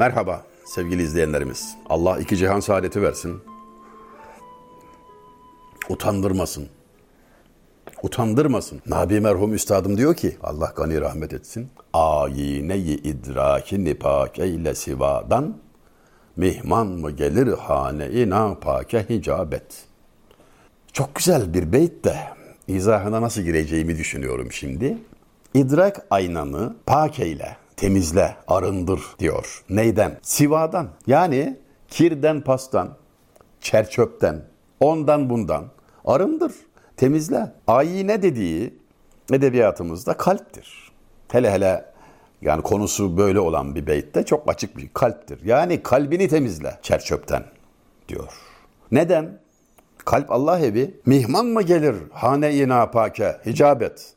Merhaba sevgili izleyenlerimiz. Allah iki cihan saadeti versin. Utandırmasın. Utandırmasın. Nabi merhum üstadım diyor ki Allah gani rahmet etsin. Ayine-i idraki nipak eyle sivadan mihman mı gelir hane-i napake hicabet. Çok güzel bir beyt de izahına nasıl gireceğimi düşünüyorum şimdi. İdrak aynanı pak eyle, temizle, arındır diyor. Neyden? Sivadan. Yani kirden, pastan, çerçöpten, ondan bundan arındır, temizle. Ayine dediği edebiyatımızda kalptir. Hele hele yani konusu böyle olan bir beytte çok açık bir kalptir. Yani kalbini temizle çerçöpten diyor. Neden? Kalp Allah evi. Mihman mı gelir hane-i napake hicabet?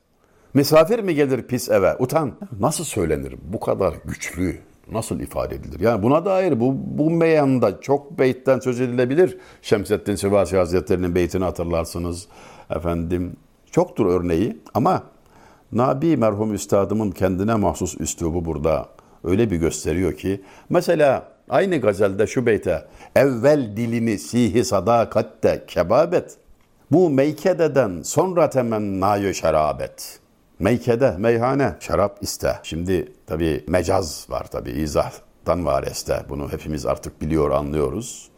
Misafir mi gelir pis eve? Utan. Nasıl söylenir? Bu kadar güçlü nasıl ifade edilir? Yani buna dair bu, bu meyanda çok beytten söz edilebilir. Şemseddin Sivasi Hazretleri'nin beytini hatırlarsınız. Efendim çoktur örneği ama Nabi merhum üstadımın kendine mahsus üslubu burada öyle bir gösteriyor ki mesela aynı gazelde şu beyte evvel dilini sihi sadakatte kebabet bu meykededen sonra temennayı şerabet. Meykede, meyhane, şarap iste. Şimdi tabi mecaz var tabi izahtan var este. Bunu hepimiz artık biliyor, anlıyoruz.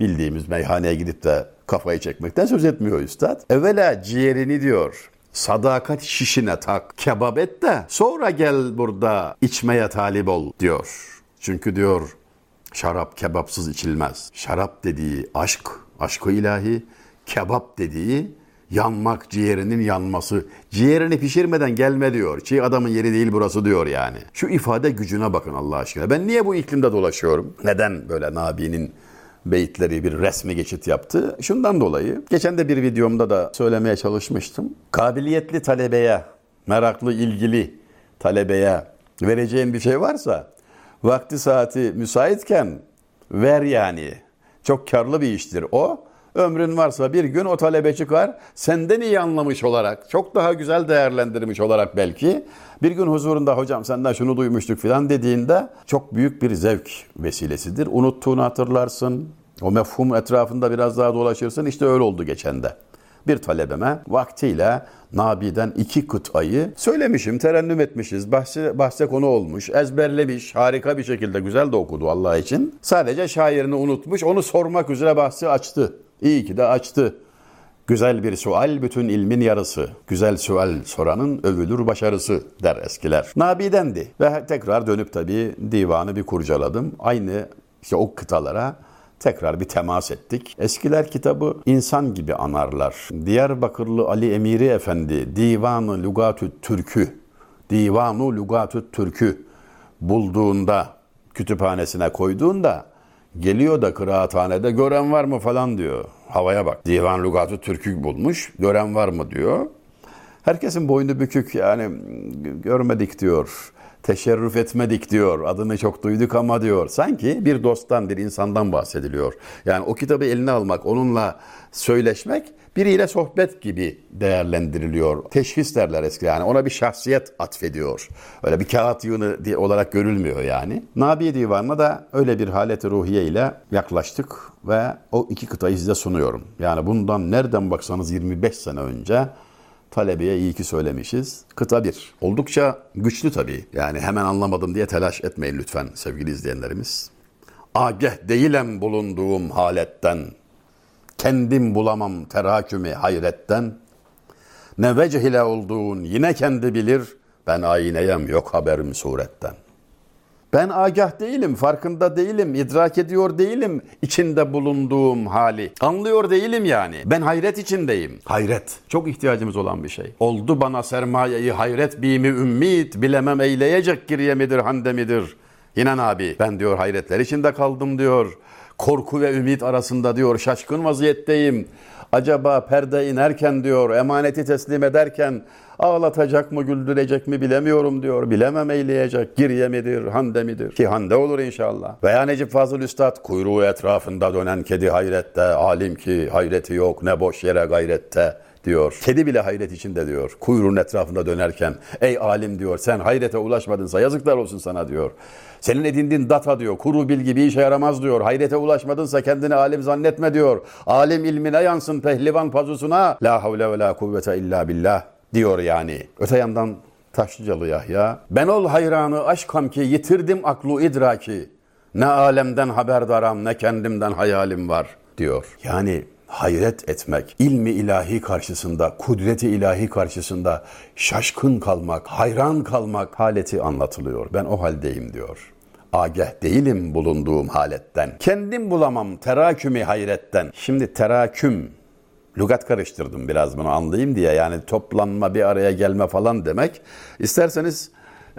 Bildiğimiz meyhaneye gidip de kafayı çekmekten söz etmiyor üstad. Evvela ciğerini diyor sadakat şişine tak, kebap et de sonra gel burada içmeye talip ol diyor. Çünkü diyor şarap kebapsız içilmez. Şarap dediği aşk, aşkı ilahi, kebap dediği yanmak, ciğerinin yanması. Ciğerini pişirmeden gelme diyor. Çiğ adamın yeri değil burası diyor yani. Şu ifade gücüne bakın Allah aşkına. Ben niye bu iklimde dolaşıyorum? Neden böyle Nabi'nin beyitleri bir resmi geçit yaptı. Şundan dolayı geçen de bir videomda da söylemeye çalışmıştım. Kabiliyetli talebeye, meraklı, ilgili talebeye vereceğin bir şey varsa vakti saati müsaitken ver yani. Çok karlı bir iştir o. Ömrün varsa bir gün o talebe çıkar, senden iyi anlamış olarak, çok daha güzel değerlendirmiş olarak belki, bir gün huzurunda hocam senden şunu duymuştuk filan dediğinde çok büyük bir zevk vesilesidir. Unuttuğunu hatırlarsın, o mefhum etrafında biraz daha dolaşırsın. İşte öyle oldu geçen de. Bir talebeme vaktiyle Nabi'den iki kıtayı söylemişim, terennüm etmişiz. Bahse, bahse konu olmuş, ezberlemiş, harika bir şekilde güzel de okudu Allah için. Sadece şairini unutmuş, onu sormak üzere bahsi açtı. İyi ki de açtı. Güzel bir sual bütün ilmin yarısı. Güzel sual soranın övülür başarısı der eskiler. Nabi'dendi ve tekrar dönüp tabii divanı bir kurcaladım. Aynı işte o kıtalara tekrar bir temas ettik. Eskiler kitabı insan gibi anarlar. Diyarbakırlı Ali Emiri Efendi Divanı Lugatü Türkü Divanu Lugatü Türkü bulduğunda kütüphanesine koyduğunda geliyor da kıraathanede gören var mı falan diyor. Havaya bak. Divan Lugatü Türkü bulmuş. Gören var mı diyor. Herkesin boynu bükük yani görmedik diyor teşerrüf etmedik diyor. Adını çok duyduk ama diyor. Sanki bir dosttan, bir insandan bahsediliyor. Yani o kitabı eline almak, onunla söyleşmek biriyle sohbet gibi değerlendiriliyor. Teşhis derler eski yani. Ona bir şahsiyet atfediyor. Öyle bir kağıt yığını olarak görülmüyor yani. Nabi Divanı'na da öyle bir haleti ruhiye ile yaklaştık ve o iki kıtayı size sunuyorum. Yani bundan nereden baksanız 25 sene önce talebeye iyi ki söylemişiz. Kıta bir. Oldukça güçlü tabii. Yani hemen anlamadım diye telaş etmeyin lütfen sevgili izleyenlerimiz. Ageh değilem bulunduğum haletten, kendim bulamam terakümü hayretten, ne vecihile olduğun yine kendi bilir, ben ayneyem yok haberim suretten. Ben agah değilim, farkında değilim, idrak ediyor değilim içinde bulunduğum hali. Anlıyor değilim yani. Ben hayret içindeyim. Hayret. Çok ihtiyacımız olan bir şey. Oldu bana sermayeyi hayret bimi ümmit, bilemem eyleyecek giriye midir, hande midir? İnan abi ben diyor hayretler içinde kaldım diyor. Korku ve ümit arasında diyor şaşkın vaziyetteyim. Acaba perde inerken diyor emaneti teslim ederken Ağlatacak mı, güldürecek mi bilemiyorum diyor. Bilemem eyleyecek. Girye midir, hande midir? Ki hande olur inşallah. Veya Necip Fazıl Üstad kuyruğu etrafında dönen kedi hayrette, alim ki hayreti yok ne boş yere gayrette diyor. Kedi bile hayret içinde diyor. Kuyruğun etrafında dönerken ey alim diyor sen hayrete ulaşmadınsa yazıklar olsun sana diyor. Senin edindiğin data diyor. Kuru bilgi bir işe yaramaz diyor. Hayrete ulaşmadınsa kendini alim zannetme diyor. Alim ilmine yansın pehlivan pazusuna. La havle ve la kuvvete illa billah diyor yani. Öte yandan Taşlıcalı Yahya. Ben ol hayranı aşkam ki yitirdim aklu idraki. Ne alemden haberdaram ne kendimden hayalim var diyor. Yani hayret etmek, ilmi ilahi karşısında, kudreti ilahi karşısında şaşkın kalmak, hayran kalmak haleti anlatılıyor. Ben o haldeyim diyor. Agah değilim bulunduğum haletten. Kendim bulamam terakümü hayretten. Şimdi teraküm Lugat karıştırdım biraz bunu anlayayım diye. Yani toplanma, bir araya gelme falan demek. İsterseniz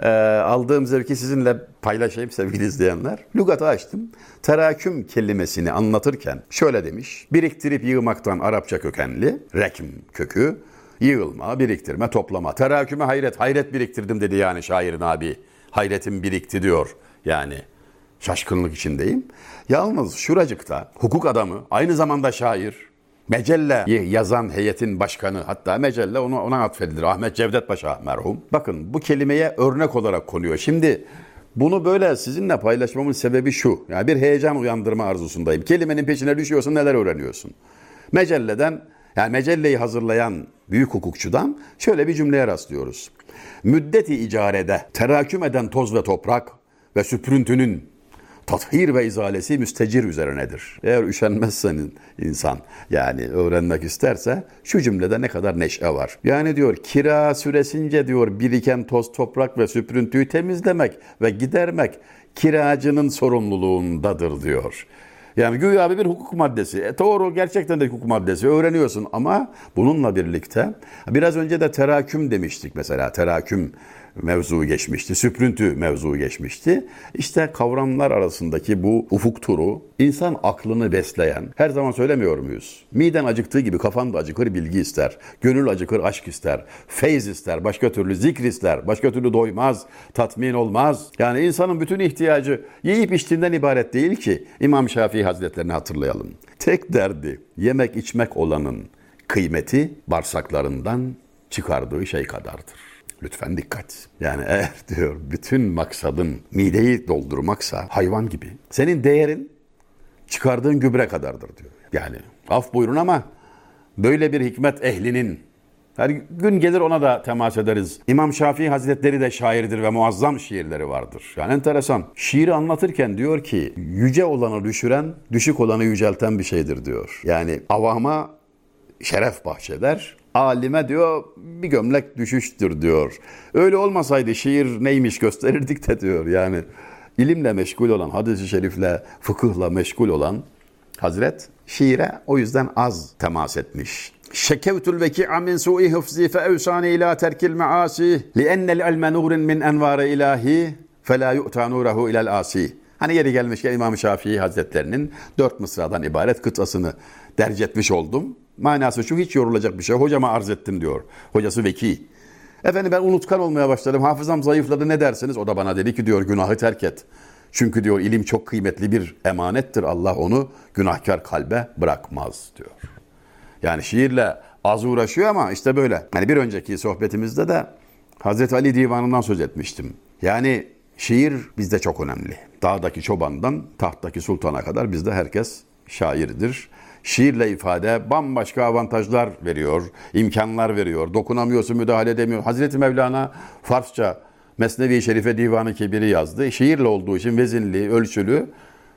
e, aldığım zevki sizinle paylaşayım sevgili izleyenler. Lugatı açtım. Teraküm kelimesini anlatırken şöyle demiş. Biriktirip yığmaktan Arapça kökenli, rekm kökü, yığılma, biriktirme, toplama. Teraküme hayret, hayret biriktirdim dedi yani şairin abi. Hayretim birikti diyor yani. Şaşkınlık içindeyim. Yalnız şuracıkta hukuk adamı, aynı zamanda şair, Mecelle yazan heyetin başkanı hatta Mecelle ona, ona atfedilir. Ahmet Cevdet Paşa merhum. Bakın bu kelimeye örnek olarak konuyor. Şimdi bunu böyle sizinle paylaşmamın sebebi şu. Yani bir heyecan uyandırma arzusundayım. Kelimenin peşine düşüyorsun neler öğreniyorsun. Mecelleden yani mecelleyi hazırlayan büyük hukukçudan şöyle bir cümleye rastlıyoruz. Müddeti icarede teraküm eden toz ve toprak ve süprüntünün tathir ve izalesi müstecir üzerinedir. Eğer üşenmezsen insan yani öğrenmek isterse şu cümlede ne kadar neşe var. Yani diyor kira süresince diyor biriken toz toprak ve süprüntüyü temizlemek ve gidermek kiracının sorumluluğundadır diyor. Yani güya bir hukuk maddesi. E, doğru gerçekten de hukuk maddesi öğreniyorsun ama bununla birlikte biraz önce de teraküm demiştik mesela. Teraküm mevzu geçmişti. Süprüntü mevzu geçmişti. İşte kavramlar arasındaki bu ufuk turu insan aklını besleyen, her zaman söylemiyor muyuz? Miden acıktığı gibi kafan da acıkır bilgi ister. Gönül acıkır aşk ister. Feyz ister. Başka türlü zikr ister. Başka türlü doymaz. Tatmin olmaz. Yani insanın bütün ihtiyacı yiyip içtiğinden ibaret değil ki. İmam Şafii Hazretlerini hatırlayalım. Tek derdi yemek içmek olanın kıymeti bağırsaklarından çıkardığı şey kadardır. Lütfen dikkat. Yani eğer diyor bütün maksadın mideyi doldurmaksa hayvan gibi. Senin değerin çıkardığın gübre kadardır diyor. Yani af buyurun ama böyle bir hikmet ehlinin her gün gelir ona da temas ederiz. İmam Şafii Hazretleri de şairdir ve muazzam şiirleri vardır. Yani enteresan. Şiiri anlatırken diyor ki yüce olanı düşüren, düşük olanı yücelten bir şeydir diyor. Yani avama şeref bahşeder, alime diyor bir gömlek düşüştür diyor. Öyle olmasaydı şiir neymiş gösterirdik de diyor. Yani ilimle meşgul olan, hadis-i şerifle, fıkıhla meşgul olan Hazret şiire o yüzden az temas etmiş. Şekevtul veki'a min su'i hıfzi fe evsani ila terkil maasi li ennel ilme nurin min envari ilahi fe la yu'ta nurehu ilel asi. Hani yeri gelmişken İmam Şafii Hazretlerinin dört mısradan ibaret kıtasını derc etmiş oldum. Manası şu hiç yorulacak bir şey. Hocama arz ettim diyor. Hocası veki. Efendim ben unutkan olmaya başladım. Hafızam zayıfladı ne dersiniz? O da bana dedi ki diyor günahı terk et. Çünkü diyor ilim çok kıymetli bir emanettir. Allah onu günahkar kalbe bırakmaz diyor. Yani şiirle az uğraşıyor ama işte böyle. Hani bir önceki sohbetimizde de Hazreti Ali Divanı'ndan söz etmiştim. Yani şiir bizde çok önemli. Dağdaki çobandan tahttaki sultana kadar bizde herkes şairdir şiirle ifade bambaşka avantajlar veriyor, imkanlar veriyor. Dokunamıyorsun, müdahale edemiyor. Hazreti Mevlana Farsça Mesnevi Şerife Divanı Kebiri yazdı. Şiirle olduğu için vezinli, ölçülü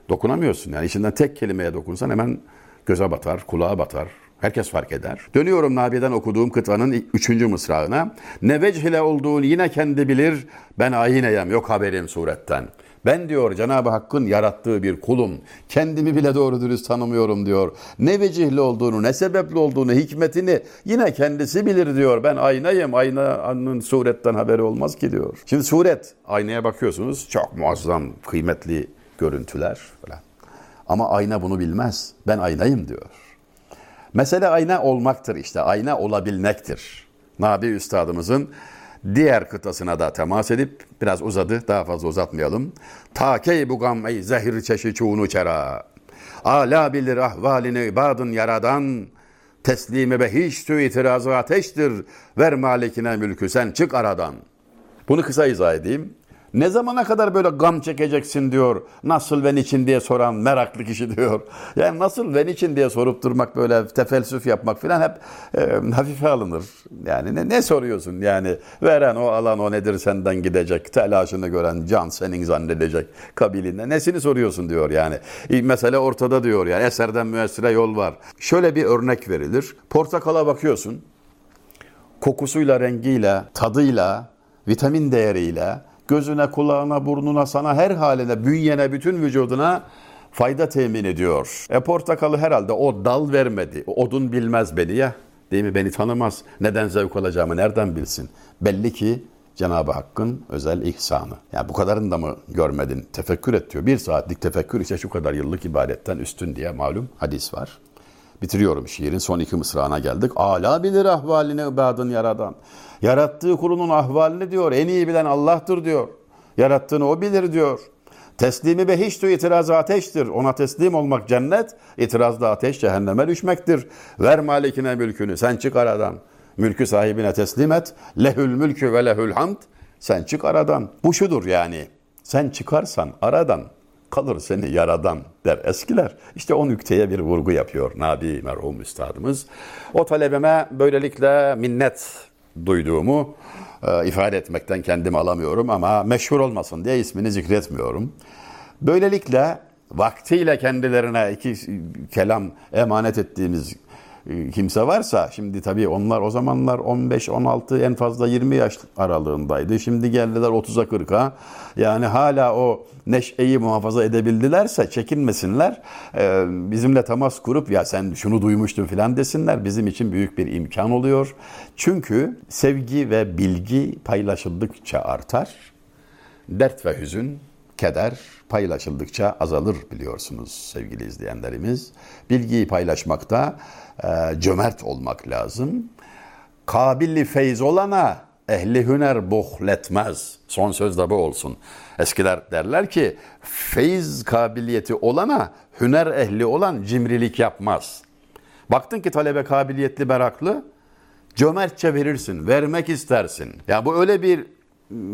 dokunamıyorsun. Yani içinden tek kelimeye dokunsan hemen göze batar, kulağa batar. Herkes fark eder. Dönüyorum Nabi'den okuduğum kıtanın üçüncü mısrağına. Ne vechile olduğunu yine kendi bilir. Ben ayineyem yok haberim suretten. Ben diyor Cenab-ı Hakk'ın yarattığı bir kulum. Kendimi bile doğru dürüst tanımıyorum diyor. Ne vecihli olduğunu, ne sebepli olduğunu, hikmetini yine kendisi bilir diyor. Ben aynayım. Aynanın suretten haberi olmaz ki diyor. Şimdi suret, aynaya bakıyorsunuz. Çok muazzam, kıymetli görüntüler falan. Ama ayna bunu bilmez. Ben aynayım diyor. Mesele ayna olmaktır işte. Ayna olabilmektir. Nabi Üstadımızın diğer kıtasına da temas edip biraz uzadı daha fazla uzatmayalım. Takey bu gam ey zehir çeşi çuğunu çera. Ala bilir ahvalini ibadın yaradan. Teslimi behiştü itirazı ateştir. Ver malikine mülkü sen çık aradan. Bunu kısa izah edeyim. Ne zamana kadar böyle gam çekeceksin diyor. Nasıl ve niçin diye soran meraklı kişi diyor. Yani nasıl ve niçin diye sorup durmak böyle tefelsüf yapmak falan hep e, hafife alınır. Yani ne, ne soruyorsun yani veren o alan o nedir senden gidecek. Telaşını gören can senin zannedecek kabiliğinde. Nesini soruyorsun diyor yani. E, Mesele ortada diyor yani eserden müessire yol var. Şöyle bir örnek verilir. Portakala bakıyorsun kokusuyla, rengiyle, tadıyla, vitamin değeriyle, gözüne, kulağına, burnuna, sana her haline, bünyene, bütün vücuduna fayda temin ediyor. E portakalı herhalde o dal vermedi. Odun bilmez beni ya. Değil mi? Beni tanımaz. Neden zevk alacağımı nereden bilsin? Belli ki Cenab-ı Hakk'ın özel ihsanı. Yani bu kadarını da mı görmedin? Tefekkür et diyor. Bir saatlik tefekkür ise şu kadar yıllık ibadetten üstün diye malum hadis var. Bitiriyorum şiirin son iki mısrağına geldik. Ala bilir ahvalini ibadın yaradan. Yarattığı kulunun ahvalini diyor. En iyi bilen Allah'tır diyor. Yarattığını o bilir diyor. Teslimi behiştü itirazı ateştir. Ona teslim olmak cennet, itirazda ateş cehenneme düşmektir. Ver malikine mülkünü, sen çık aradan. Mülkü sahibine teslim et. Lehül mülkü ve lehül hamd. Sen çık aradan. Bu şudur yani. Sen çıkarsan aradan kalır seni yaradan der eskiler. İşte o nükteye bir vurgu yapıyor Nabi merhum üstadımız. O talebeme böylelikle minnet duyduğumu e, ifade etmekten kendimi alamıyorum ama meşhur olmasın diye ismini zikretmiyorum. Böylelikle vaktiyle kendilerine iki kelam emanet ettiğimiz kimse varsa şimdi tabii onlar o zamanlar 15 16 en fazla 20 yaş aralığındaydı. Şimdi geldiler 30'a 40'a. Yani hala o neşeyi muhafaza edebildilerse çekinmesinler. Ee, bizimle temas kurup ya sen şunu duymuştun filan desinler. Bizim için büyük bir imkan oluyor. Çünkü sevgi ve bilgi paylaşıldıkça artar. Dert ve hüzün, keder paylaşıldıkça azalır biliyorsunuz sevgili izleyenlerimiz. Bilgiyi paylaşmakta e, cömert olmak lazım. Kabilli feyz olana ehli hüner buhletmez. Son söz de bu olsun. Eskiler derler ki feyiz kabiliyeti olana hüner ehli olan cimrilik yapmaz. Baktın ki talebe kabiliyetli, meraklı, cömertçe verirsin, vermek istersin. Ya bu öyle bir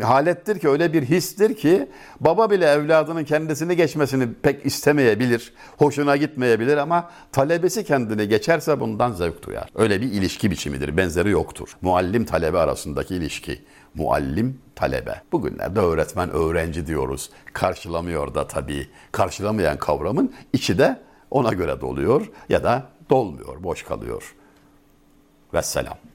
halettir ki, öyle bir histir ki baba bile evladının kendisini geçmesini pek istemeyebilir, hoşuna gitmeyebilir ama talebesi kendini geçerse bundan zevk duyar. Öyle bir ilişki biçimidir, benzeri yoktur. Muallim talebe arasındaki ilişki. Muallim talebe. Bugünlerde öğretmen öğrenci diyoruz. Karşılamıyor da tabii. Karşılamayan kavramın içi de ona göre doluyor ya da dolmuyor, boş kalıyor. Vesselam.